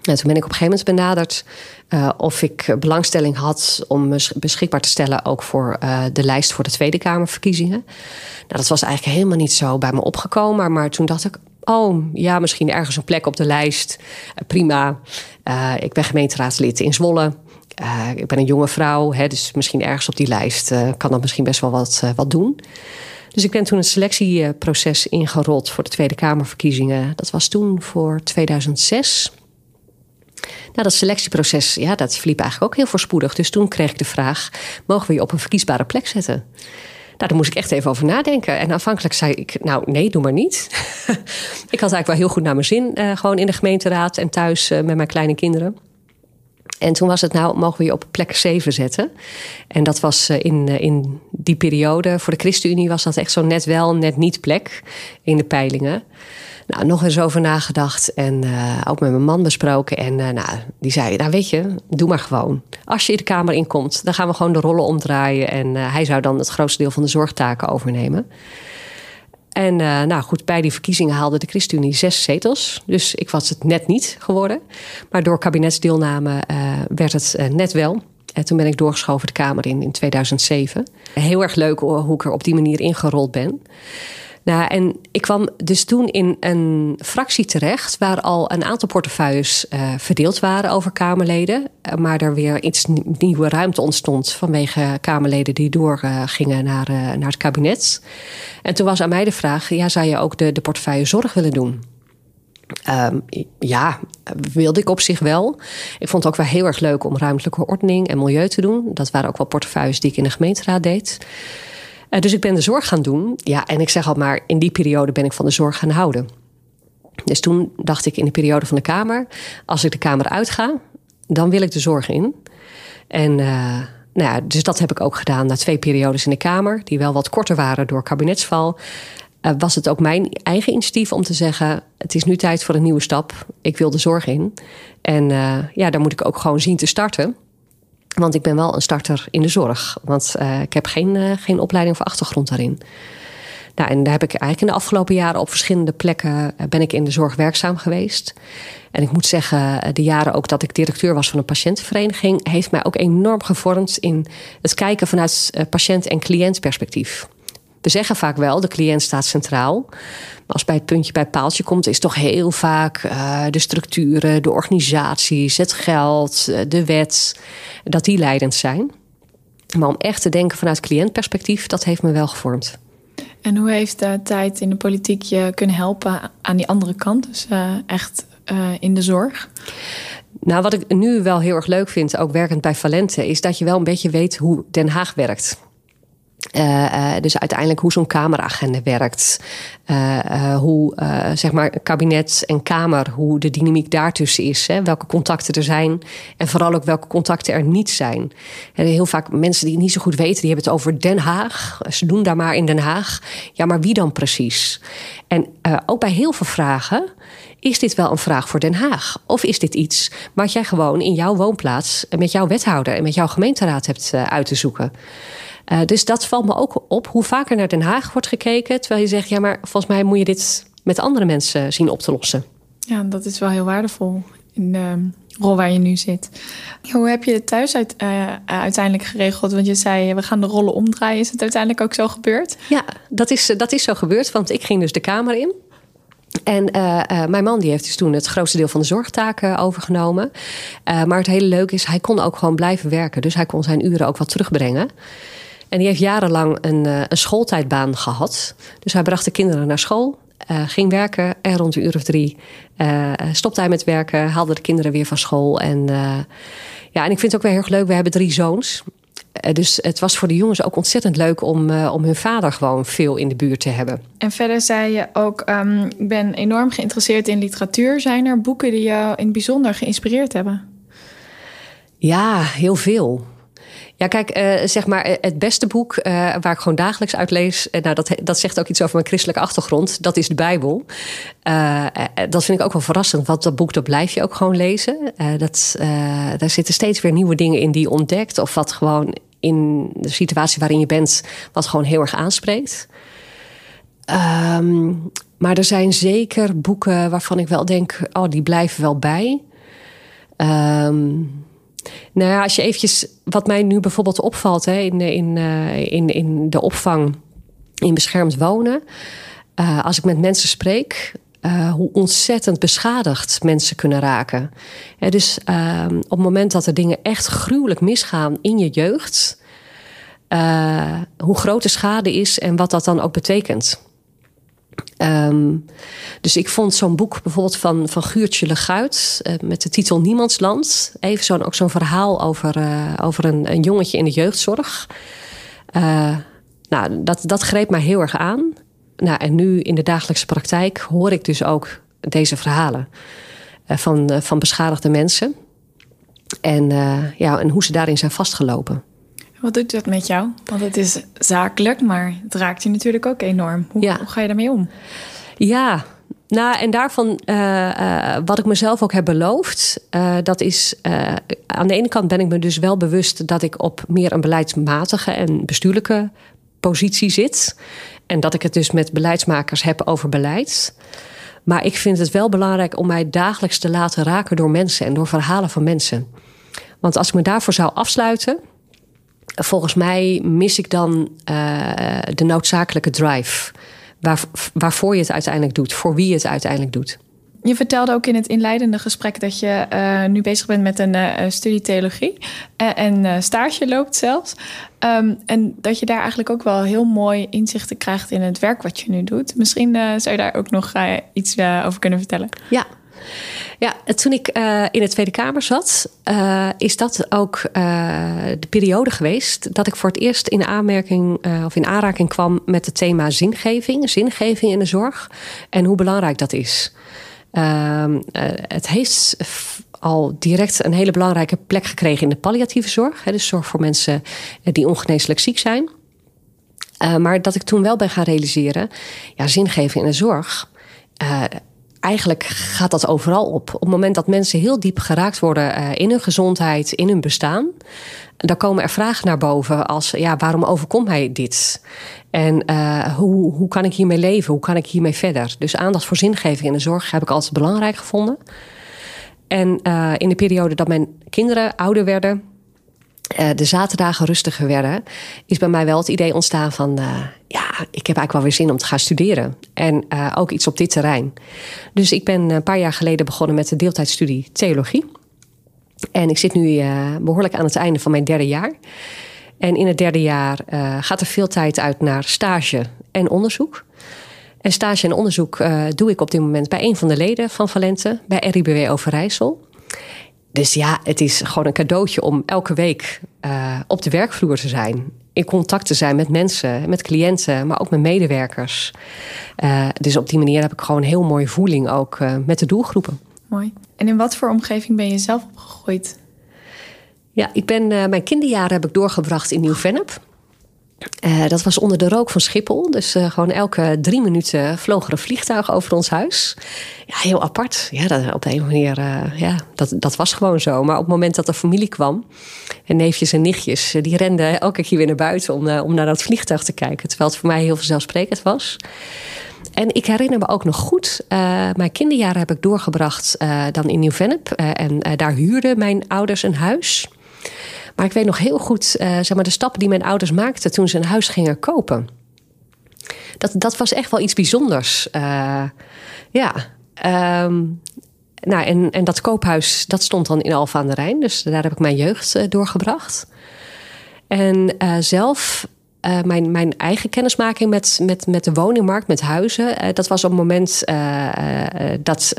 En toen ben ik op een gegeven moment benaderd uh, of ik belangstelling had om me beschikbaar te stellen ook voor uh, de lijst voor de Tweede Kamerverkiezingen. Nou, dat was eigenlijk helemaal niet zo bij me opgekomen, maar toen dacht ik, oh ja, misschien ergens een plek op de lijst. prima. ik ben gemeenteraadslid in Zwolle. ik ben een jonge vrouw, hè, dus misschien ergens op die lijst kan dat misschien best wel wat, wat doen. Dus ik ben toen een selectieproces ingerold voor de Tweede Kamerverkiezingen. Dat was toen voor 2006. Nou, dat selectieproces, ja, dat verliep eigenlijk ook heel voorspoedig. Dus toen kreeg ik de vraag: mogen we je op een verkiesbare plek zetten? Nou, daar moest ik echt even over nadenken. En aanvankelijk zei ik, nou nee, doe maar niet. ik had eigenlijk wel heel goed naar mijn zin, uh, gewoon in de gemeenteraad en thuis uh, met mijn kleine kinderen. En toen was het nou, mogen we je op plek 7 zetten. En dat was eh, in, eh, in die periode, voor de ChristenUnie was dat echt zo net wel, net niet plek in de peilingen. Nou, nog eens over nagedacht en uh, ook met mijn man besproken. En nou, die zei, nou weet je, doe maar gewoon. Als je de Kamer inkomt, dan gaan we gewoon de rollen omdraaien. En hij zou dan het grootste deel van de zorgtaken overnemen. En uh, nou goed, bij die verkiezingen haalde de ChristenUnie zes zetels. Dus ik was het net niet geworden. Maar door kabinetsdeelname uh, werd het uh, net wel. En toen ben ik doorgeschoven de Kamer in in 2007. Heel erg leuk hoe ik er op die manier ingerold ben. Nou, en ik kwam dus toen in een fractie terecht waar al een aantal portefeuilles uh, verdeeld waren over Kamerleden. Maar er weer iets nieuwe ruimte ontstond vanwege Kamerleden die doorgingen uh, naar, naar het kabinet. En toen was aan mij de vraag: ja, zou je ook de, de portefeuille zorg willen doen? Um, ja, wilde ik op zich wel. Ik vond het ook wel heel erg leuk om ruimtelijke ordening en milieu te doen. Dat waren ook wel portefeuilles die ik in de gemeenteraad deed. Uh, dus ik ben de zorg gaan doen. Ja, en ik zeg al maar, in die periode ben ik van de zorg gaan houden. Dus toen dacht ik in de periode van de Kamer, als ik de Kamer uitga, dan wil ik de zorg in. En uh, nou ja, dus dat heb ik ook gedaan na twee periodes in de Kamer, die wel wat korter waren door kabinetsval. Uh, was het ook mijn eigen initiatief om te zeggen: het is nu tijd voor een nieuwe stap. Ik wil de zorg in. En ja, daar moet ik ook gewoon zien te starten. Want ik ben wel een starter in de zorg. Want uh, ik heb geen, uh, geen opleiding of achtergrond daarin. Nou, en daar heb ik eigenlijk in de afgelopen jaren op verschillende plekken ben ik in de zorg werkzaam geweest. En ik moet zeggen, de jaren ook dat ik directeur was van een patiëntenvereniging, heeft mij ook enorm gevormd in het kijken vanuit patiënt- en cliëntperspectief. We zeggen vaak wel, de cliënt staat centraal. Maar als bij het puntje bij het paaltje komt, is toch heel vaak uh, de structuren, de organisaties, het geld, de wet, dat die leidend zijn. Maar om echt te denken vanuit cliëntperspectief, dat heeft me wel gevormd. En hoe heeft de tijd in de politiek je kunnen helpen aan die andere kant? Dus uh, echt uh, in de zorg? Nou, wat ik nu wel heel erg leuk vind, ook werkend bij Valente, is dat je wel een beetje weet hoe Den Haag werkt. Uh, uh, dus uiteindelijk hoe zo'n kameragenda werkt. Uh, hoe zeg maar kabinet en kamer, hoe de dynamiek daartussen is. Hè? Welke contacten er zijn. En vooral ook welke contacten er niet zijn. Heel vaak mensen die het niet zo goed weten, die hebben het over Den Haag. Ze doen daar maar in Den Haag. Ja, maar wie dan precies? En ook bij heel veel vragen is dit wel een vraag voor Den Haag? Of is dit iets wat jij gewoon in jouw woonplaats met jouw wethouder en met jouw gemeenteraad hebt uit te zoeken? Uh, dus dat valt me ook op hoe vaker naar Den Haag wordt gekeken. Terwijl je zegt, ja, maar volgens mij moet je dit met andere mensen zien op te lossen. Ja, dat is wel heel waardevol in de rol waar je nu zit. Hoe heb je het thuis uit, uh, uiteindelijk geregeld? Want je zei, we gaan de rollen omdraaien. Is het uiteindelijk ook zo gebeurd? Ja, dat is, dat is zo gebeurd. Want ik ging dus de Kamer in. En uh, uh, mijn man die heeft dus toen het grootste deel van de zorgtaken overgenomen. Maar het hele leuke is, hij kon ook gewoon blijven werken. Dus hij kon zijn uren ook wat terugbrengen. En die heeft jarenlang een, uh, een schooltijdbaan gehad. Dus hij bracht de kinderen naar school, uh, ging werken en rond een uur of drie uh, stopte hij met werken, haalde de kinderen weer van school. En, ja, en ik vind het ook wel heel erg leuk. We hebben drie zoons. Dus het was voor de jongens ook ontzettend leuk om, om hun vader gewoon veel in de buurt te hebben. En verder zei je ook, um, ik ben enorm geïnteresseerd in literatuur. Zijn er boeken die je in het bijzonder geïnspireerd hebben? Ja, heel veel. Ja, kijk, uh, zeg maar het beste boek uh, waar ik gewoon dagelijks uit lees. Uh, nou, dat, dat zegt ook iets over mijn christelijke achtergrond. Dat is de Bijbel. dat vind ik ook wel verrassend, want dat boek dat blijf je ook gewoon lezen. dat, daar zitten steeds weer nieuwe dingen in die je ontdekt. Of wat gewoon in de situatie waarin je bent, wat gewoon heel erg aanspreekt. Um, maar er zijn zeker boeken waarvan ik wel denk, oh, die blijven wel bij. Um, nou ja, als je eventjes, wat mij nu bijvoorbeeld opvalt hè, in, in, uh, in, in de opvang in beschermd wonen. Uh, als ik met mensen spreek, hoe ontzettend beschadigd mensen kunnen raken. Dus op het moment dat er dingen echt gruwelijk misgaan in je jeugd, hoe groot de schade is en wat dat dan ook betekent. Um, dus ik vond zo'n boek bijvoorbeeld van, van Guurtje Leguit... Uh, met de titel Niemandsland. Even zo'n, ook zo'n verhaal over, uh, over een, een jongetje in de jeugdzorg. Uh, nou, dat, dat greep mij heel erg aan. Nou, en nu in de dagelijkse praktijk hoor ik dus ook deze verhalen... van, van beschadigde mensen. En, ja, en hoe ze daarin zijn vastgelopen. Wat doet dat met jou? Want het is zakelijk, maar het raakt je natuurlijk ook enorm. Hoe, ja. hoe ga je daarmee om? Ja, nou, en daarvan, uh, uh, wat ik mezelf ook heb beloofd, uh, dat is aan de ene kant ben ik me dus wel bewust dat ik op meer een beleidsmatige en bestuurlijke positie zit. En dat ik het dus met beleidsmakers heb over beleid. Maar ik vind het wel belangrijk om mij dagelijks te laten raken door mensen en door verhalen van mensen. Want als ik me daarvoor zou afsluiten, volgens mij mis ik dan uh, de noodzakelijke drive. Waar, waarvoor je het uiteindelijk doet, voor wie je het uiteindelijk doet. Je vertelde ook in het inleidende gesprek dat je uh, nu bezig bent met een uh, studie theologie en stage loopt zelfs. Um, en dat je daar eigenlijk ook wel heel mooi inzichten krijgt in het werk wat je nu doet. Misschien zou je daar ook nog iets over kunnen vertellen. Ja, ja, toen ik uh, in de Tweede Kamer zat, uh, is dat ook uh, de periode geweest dat ik voor het eerst in aanmerking of in aanraking kwam met het thema zingeving, zingeving in de zorg en hoe belangrijk dat is. Ehm, het heeft al direct een hele belangrijke plek gekregen in de palliatieve zorg, hè, dus zorg voor mensen die ongeneeslijk ziek zijn. maar dat ik toen wel ben gaan realiseren, ja, zingeving in de zorg eigenlijk gaat dat overal op. Op het moment dat mensen heel diep geraakt worden uh, in hun gezondheid, in hun bestaan, dan komen er vragen naar boven als: ja, waarom overkomt mij dit? En uh, hoe, hoe kan ik hiermee leven? Hoe kan ik hiermee verder? Dus aandacht voor zingeving in de zorg heb ik altijd belangrijk gevonden. En uh, in de periode dat mijn kinderen ouder werden, uh, de zaterdagen rustiger werden, is bij mij wel het idee ontstaan van: uh, ja, ik heb eigenlijk wel weer zin om te gaan studeren. En uh, ook iets op dit terrein. Dus ik ben een paar jaar geleden begonnen met de deeltijdstudie theologie. En ik zit nu behoorlijk aan het einde van mijn derde jaar. En in het derde jaar gaat er veel tijd uit naar stage en onderzoek. En stage en onderzoek doe ik op dit moment bij een van de leden van Valente, bij RIBW Overijssel. Dus ja, het is gewoon een cadeautje om elke week uh, op de werkvloer te zijn. In contact te zijn met mensen, met cliënten, maar ook met medewerkers. Uh, dus op die manier heb ik gewoon een heel mooie voeling ook uh, met de doelgroepen. Mooi. En in wat voor omgeving ben je zelf opgegroeid? Ja, ik ben mijn kinderjaren heb ik doorgebracht in Nieuw-Vennep. Uh, dat was onder de rook van Schiphol. Dus uh, gewoon elke drie minuten vloog er een vliegtuig over ons huis. Ja, heel apart. Ja, dat, op de een manier, uh, ja, dat, dat was gewoon zo. Maar op het moment dat de familie kwam, en neefjes en nichtjes, die renden elke keer weer naar buiten om, om naar dat vliegtuig te kijken. Terwijl het voor mij heel vanzelfsprekend was. En ik herinner me ook nog goed, mijn kinderjaren heb ik doorgebracht dan in Nieuw-Vennep. en daar huurden mijn ouders een huis. Maar ik weet nog heel goed uh, zeg maar, de stappen die mijn ouders maakten toen ze een huis gingen kopen. Dat, dat was echt wel iets bijzonders. Uh, ja. Um, nou, en, en dat koophuis, dat stond dan in Alphen aan de Rijn. Dus daar heb ik mijn jeugd uh, doorgebracht. En zelf uh, mijn, mijn eigen kennismaking met, met, met de woningmarkt, met huizen. Uh, dat was op het moment uh, dat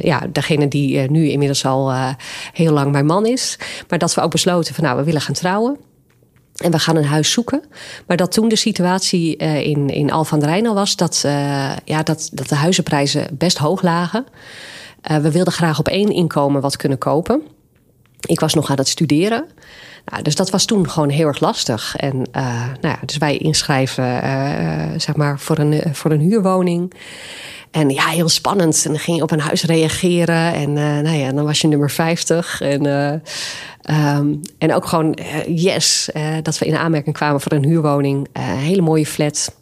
ja, degene die nu inmiddels al heel lang mijn man is. Maar dat we ook besloten van nou, we willen gaan trouwen. En we gaan een huis zoeken. Maar dat toen de situatie in, in Al van Rijn al was dat, ja, dat, dat de huizenprijzen best hoog lagen. we wilden graag op één inkomen wat kunnen kopen. Ik was nog aan het studeren. Nou, dus dat was toen gewoon heel erg lastig. En uh, nou ja, dus wij inschrijven uh, zeg maar voor een, voor een huurwoning. En ja, heel spannend. En dan ging je op een huis reageren. En uh, nou ja, dan was je nummer 50. En, um, en ook gewoon yes, dat we in aanmerking kwamen voor een huurwoning. een hele mooie flat.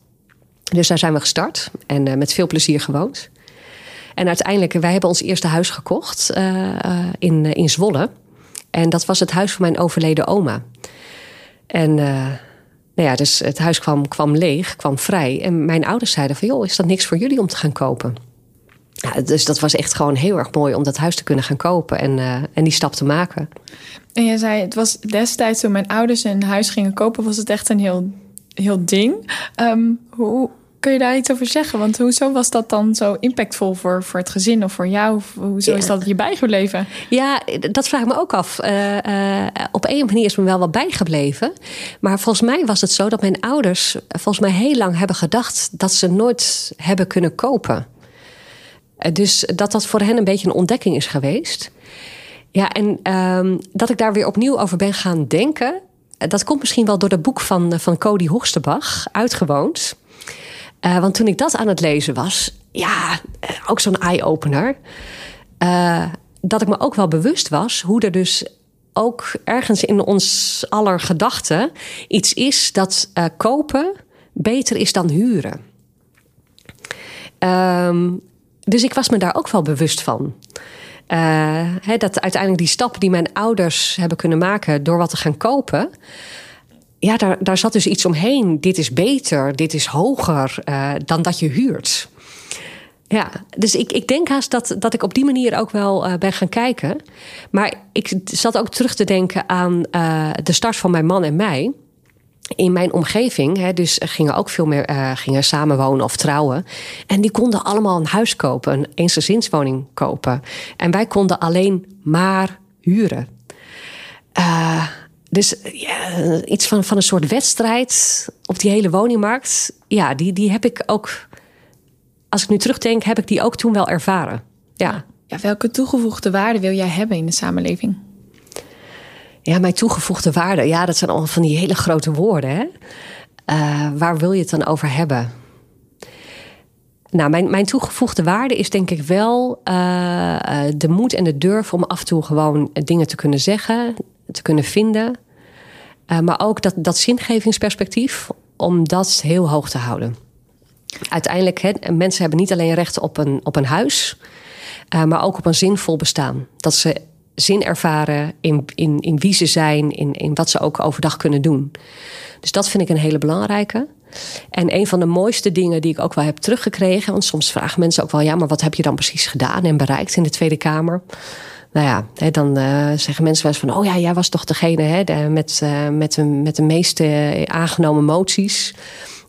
Dus daar zijn we gestart. En met veel plezier gewoond. En uiteindelijk, wij hebben ons eerste huis gekocht in, in Zwolle. En dat was het huis van mijn overleden oma. En uh, nou ja, dus het huis kwam, kwam leeg, kwam vrij. En mijn ouders zeiden van, joh, is dat niks voor jullie om te gaan kopen? Ja, dus dat was echt gewoon heel erg mooi om dat huis te kunnen gaan kopen en, uh, en die stap te maken. En je zei, het was destijds toen mijn ouders een huis gingen kopen, was het echt een heel, heel ding. Um, hoe, Kun je daar iets over zeggen? Want hoezo was dat dan zo impactvol voor, voor het gezin of voor jou? Hoezo is dat je bijgebleven? Ja, dat vraag ik me ook af. Uh, uh, op een manier is me wel wat bijgebleven. Maar volgens mij was het zo dat mijn ouders volgens mij heel lang hebben gedacht dat ze nooit hebben kunnen kopen. Uh, dus dat dat voor hen een beetje een ontdekking is geweest. Ja, en ehm, dat ik daar weer opnieuw over ben gaan denken. Dat komt misschien wel door het boek van, van Cody Hoogstebach, Uitgewoond. Uh, want toen ik dat aan het lezen was, ja, eh, ook zo'n eye-opener. Uh, dat ik me ook wel bewust was hoe er dus ook ergens in ons aller gedachten iets is dat uh, kopen beter is dan huren. Um, dus ik was me daar ook wel bewust van. dat uiteindelijk die stappen die mijn ouders hebben kunnen maken door wat te gaan kopen. Ja, daar, daar zat dus iets omheen. Dit is beter, dit is hoger dan dat je huurt. Ja, dus ik, ik denk haast dat, dat ik op die manier ook wel uh, ben gaan kijken. Maar ik zat ook terug te denken aan uh, de start van mijn man en mij. In mijn omgeving, hè, dus gingen ook veel meer uh, gingen samenwonen of trouwen. En die konden allemaal een huis kopen, een eensgezinswoning kopen. En wij konden alleen maar huren. Dus ja, iets van, van een soort wedstrijd op die hele woningmarkt. Ja, die, die heb ik ook als ik nu terugdenk, heb ik die ook toen wel ervaren. Ja. ja. welke toegevoegde waarde wil jij hebben in de samenleving? Ja, mijn toegevoegde waarde. Ja, dat zijn allemaal van die hele grote woorden. Hè? Uh, waar wil je het dan over hebben? Nou, mijn, mijn toegevoegde waarde is denk ik wel uh, de moed en de durf om af en toe gewoon dingen te kunnen zeggen, te kunnen vinden. Uh, maar ook dat, dat zingevingsperspectief, om dat heel hoog te houden uiteindelijk, mensen hebben niet alleen recht op een, op een huis, uh, maar ook op een zinvol bestaan. Dat ze zin ervaren in, in, in wie ze zijn, in, in wat ze ook overdag kunnen doen. Dus dat vind ik een hele belangrijke. En een van de mooiste dingen die ik ook wel heb teruggekregen, want soms vragen mensen ook wel, ja, maar wat heb je dan precies gedaan en bereikt in de Tweede Kamer? Nou ja, dan uh, zeggen mensen wel eens van: Oh ja, jij was toch degene hè, de, met, uh, met, de, met de meeste aangenomen moties.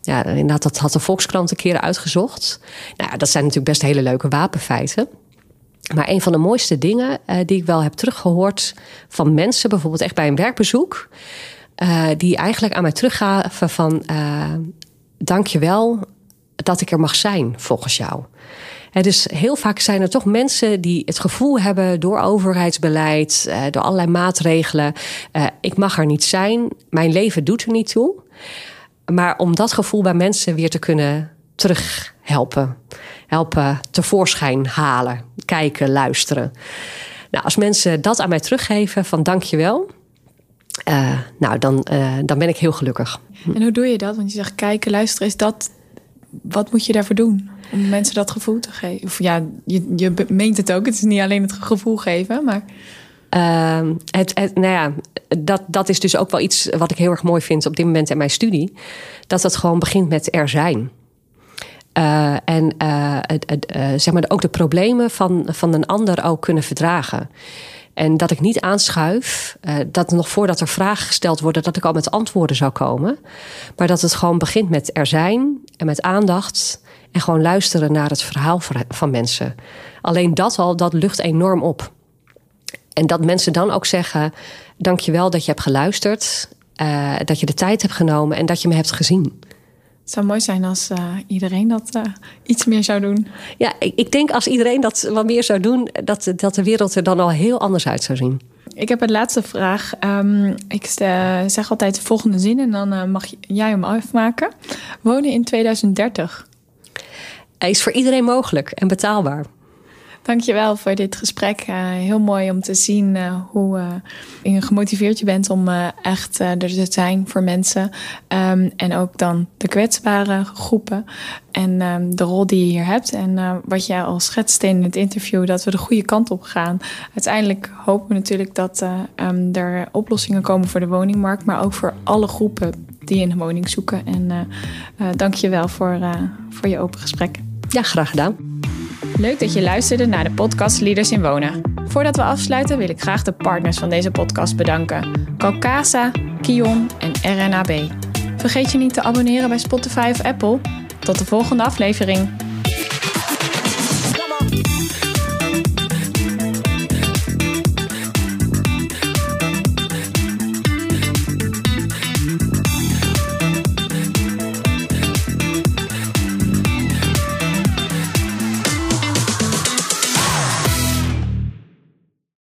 Ja, inderdaad, dat had de Volkskrant een keer uitgezocht. Nou, dat zijn natuurlijk best hele leuke wapenfeiten. Maar een van de mooiste dingen die ik wel heb teruggehoord van mensen, bijvoorbeeld echt bij een werkbezoek, die eigenlijk aan mij teruggaven van uh, dank je wel dat ik er mag zijn volgens jou. En dus heel vaak zijn er toch mensen die het gevoel hebben door overheidsbeleid, door allerlei maatregelen, ik mag er niet zijn, mijn leven doet er niet toe. Maar om dat gevoel bij mensen weer te kunnen terughelpen. Helpen tevoorschijn halen. Kijken, luisteren. Nou, als mensen dat aan mij teruggeven van dankjewel. Uh, nou, dan, dan ben ik heel gelukkig. En hoe doe je dat? Want je zegt kijken, luisteren. Is dat, wat moet je daarvoor doen? Om mensen dat gevoel te geven? Of ja, je, je meent het ook. Het is niet alleen het gevoel geven, maar... Uh, het, het, nou ja, dat, dat is dus ook wel iets wat ik heel erg mooi vind op dit moment in mijn studie. Dat het gewoon begint met er zijn. Uh, en het, uh, zeg maar ook de problemen van, van een ander ook kunnen verdragen. En dat ik niet aanschuif, dat nog voordat er vragen gesteld worden, dat ik al met antwoorden zou komen. Maar dat het gewoon begint met er zijn en met aandacht. En gewoon luisteren naar het verhaal van mensen. Alleen dat al, dat lucht enorm op. En dat mensen dan ook zeggen: Dankjewel dat je hebt geluisterd, uh, dat je de tijd hebt genomen en dat je me hebt gezien. Het zou mooi zijn als uh, iedereen dat uh, iets meer zou doen. Ja, ik, ik, denk als iedereen dat wat meer zou doen, dat, dat de wereld er dan al heel anders uit zou zien. Ik heb een laatste vraag. Um, ik zeg altijd de volgende zin en dan mag jij hem afmaken. Wonen in 2030. Is voor iedereen mogelijk en betaalbaar. Dankjewel voor dit gesprek. Uh, heel mooi om te zien uh, hoe uh, gemotiveerd je bent om echt er te zijn voor mensen. Um, en ook dan de kwetsbare groepen. En um, de rol die je hier hebt. En wat jij al schetste in het interview, dat we de goede kant op gaan. Uiteindelijk hopen we natuurlijk dat um, er oplossingen komen voor de woningmarkt. Maar ook voor alle groepen die een woning zoeken. En dank je wel voor, voor je open gesprek. Ja, graag gedaan. Leuk dat je luisterde naar de podcast Leaders in Wonen. Voordat we afsluiten wil ik graag de partners van deze podcast bedanken. Calcasa, Kion en RNAB. Vergeet je niet te abonneren bij Spotify of Apple. Tot de volgende aflevering.